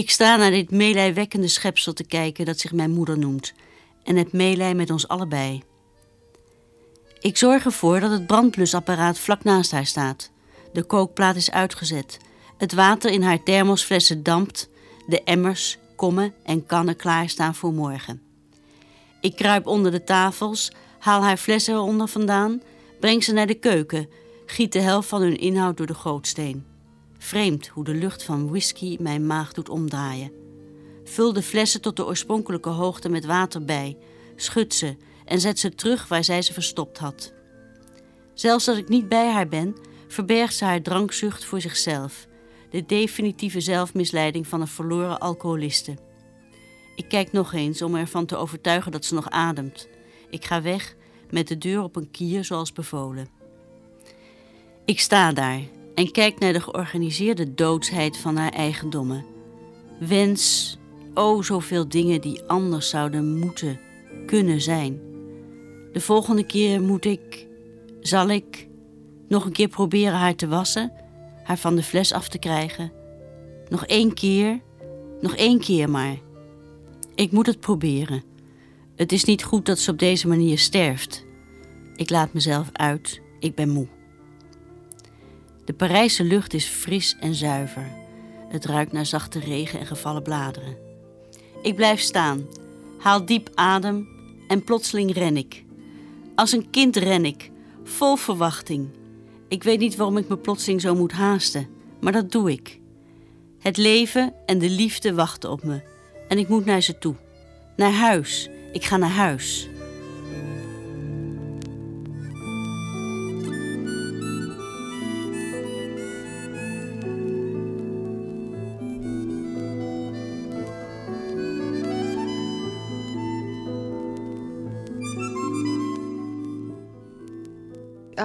Ik sta naar dit meelijwekkende schepsel te kijken dat zich mijn moeder noemt en het meelij met ons allebei. Ik zorg ervoor dat het brandblusapparaat vlak naast haar staat. De kookplaat is uitgezet. Het water in haar thermosflessen dampt. De emmers, kommen en kannen klaarstaan voor morgen. Ik kruip onder de tafels, haal haar flessen eronder vandaan, breng ze naar de keuken, giet de helft van hun inhoud door de gootsteen. Vreemd hoe de lucht van whisky mijn maag doet omdraaien. Vul de flessen tot de oorspronkelijke hoogte met water bij, schud ze en zet ze terug waar zij ze verstopt had. Zelfs als ik niet bij haar ben, verbergt ze haar drankzucht voor zichzelf, de definitieve zelfmisleiding van een verloren alcoholiste. Ik kijk nog eens om ervan te overtuigen dat ze nog ademt. Ik ga weg met de deur op een kier zoals bevolen. Ik sta daar en kijk naar de georganiseerde doodsheid van haar eigendommen. Wens, o oh, zoveel dingen die anders zouden moeten, kunnen zijn. De volgende keer moet ik, zal ik, nog een keer proberen haar te wassen, haar van de fles af te krijgen. Nog één keer, nog één keer maar. Ik moet het proberen. Het is niet goed dat ze op deze manier sterft. Ik laat mezelf uit, ik ben moe. De Parijse lucht is fris en zuiver. Het ruikt naar zachte regen en gevallen bladeren. Ik blijf staan, haal diep adem en plotseling ren ik. Als een kind ren ik, vol verwachting. Ik weet niet waarom ik me plotseling zo moet haasten, maar dat doe ik. Het leven en de liefde wachten op me en ik moet naar ze toe. Naar huis. Ik ga naar huis.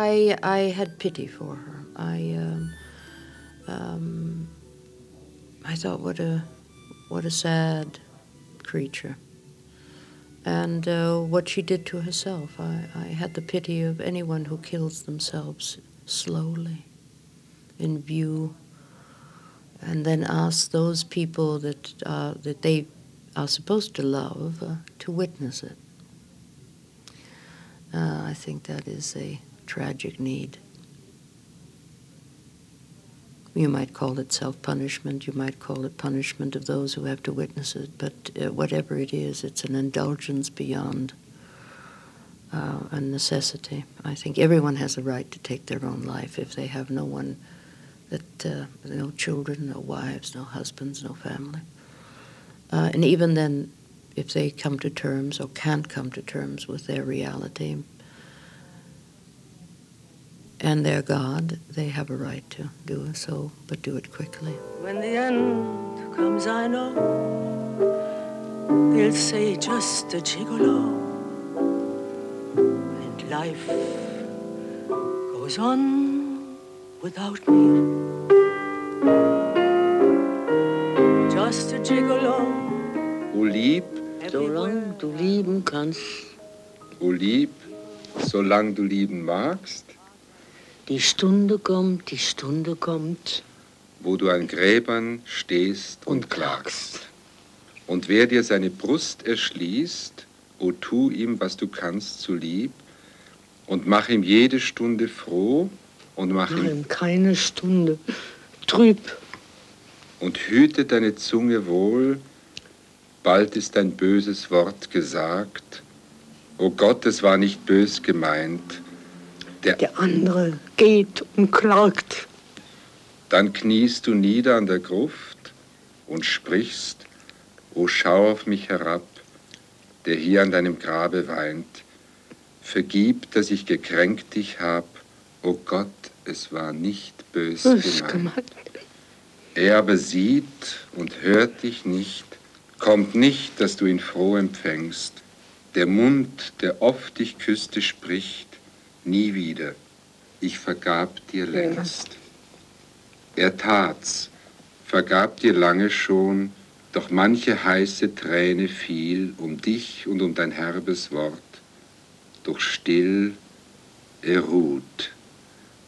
I I had pity for her. I um, um, I thought what a what a sad creature, and uh, what she did to herself. I, I had the pity of anyone who kills themselves slowly, in view, and then asks those people that uh, that they are supposed to love uh, to witness it. Uh, I think that is a tragic need. You might call it self punishment, you might call it punishment of those who have to witness it, but uh, whatever it is, it's an indulgence beyond uh, a necessity. I think everyone has a right to take their own life if they have no one that, uh, no children, no wives, no husbands, no family. Uh, and even then, if they come to terms or can't come to terms with their reality, and their God, they have a right to do so, but do it quickly. When the end comes, I know they'll say just a gigolo, and life goes on without me. Just a gigolo. O lieb, Solange du lieben kannst, o lieb, solange du lieben magst, die Stunde kommt, die Stunde kommt. wo du an Gräbern stehst und klagst. Und wer dir seine Brust erschließt, o tu ihm, was du kannst, zu lieb, und mach ihm jede Stunde froh und mach ihm Nein, keine Stunde. Trüb. und hüte deine Zunge wohl, bald ist ein böses Wort gesagt. O Gott, es war nicht bös gemeint. Der, Der andere geht und klagt. Dann kniest du nieder an der Gruft und sprichst, O schau auf mich herab, der hier an deinem Grabe weint. Vergib, dass ich gekränkt dich hab, O Gott, es war nicht bös gemeint. gemeint. Er aber sieht und hört dich nicht, kommt nicht, dass du ihn froh empfängst. Der Mund, der oft dich küsste, spricht, nie wieder. Ich vergab dir längst. Er tat's, vergab dir lange schon, doch manche heiße Träne fiel um dich und um dein herbes Wort. Doch still, er ruht.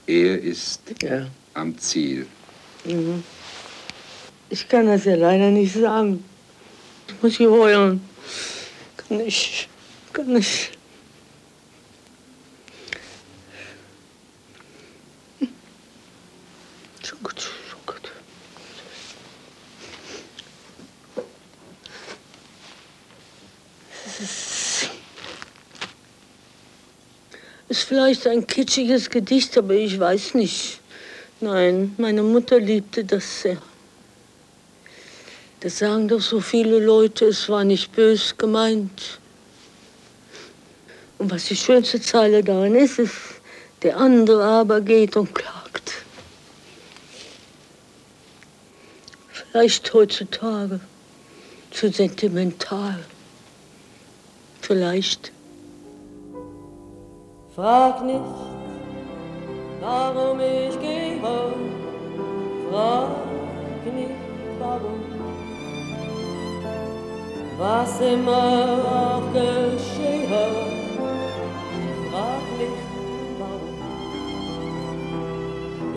Er ist Ja. am Ziel. Mhm. Ich kann das ja leider nicht sagen. Ich muss hier heulen. Kann nicht. Kann nicht. Gut, schon gut. Es ist, vielleicht ein kitschiges Gedicht, aber ich weiß nicht. Nein, meine Mutter liebte das sehr. Das sagen doch so viele Leute, es war nicht bös gemeint. Und was die schönste Zeile daran ist, ist, der andere aber geht und klagt. Vielleicht heutzutage zu sentimental. Vielleicht. Frag nicht, warum ich gehe. Frag nicht, warum. Was immer auch geschehe. Frag nicht, warum.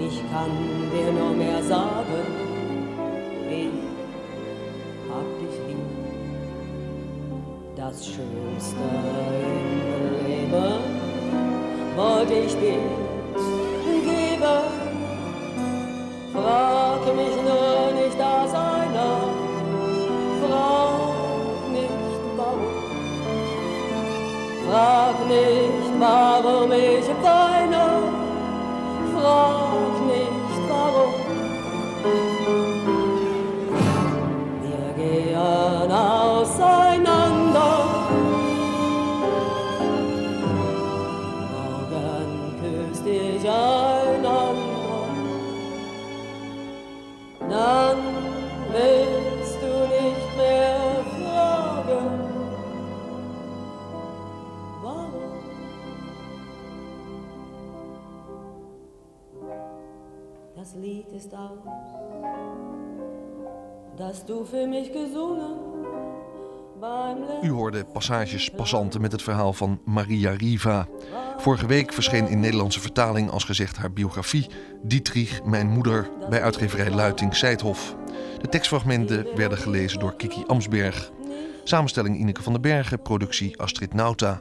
Ich kann dir nur mehr sagen, Das Schönste im Leben. Wollte ich dir du für mich gesungen U hoorde passages passanten met het verhaal van Maria Riva. Vorige week verscheen in Nederlandse vertaling als gezegd haar biografie Dietrich, mijn moeder, bij uitgeverij Luiting Seidhof. De tekstfragmenten werden gelezen door Kiki Amsberg. Samenstelling Ineke van den Bergen, productie Astrid Nauta.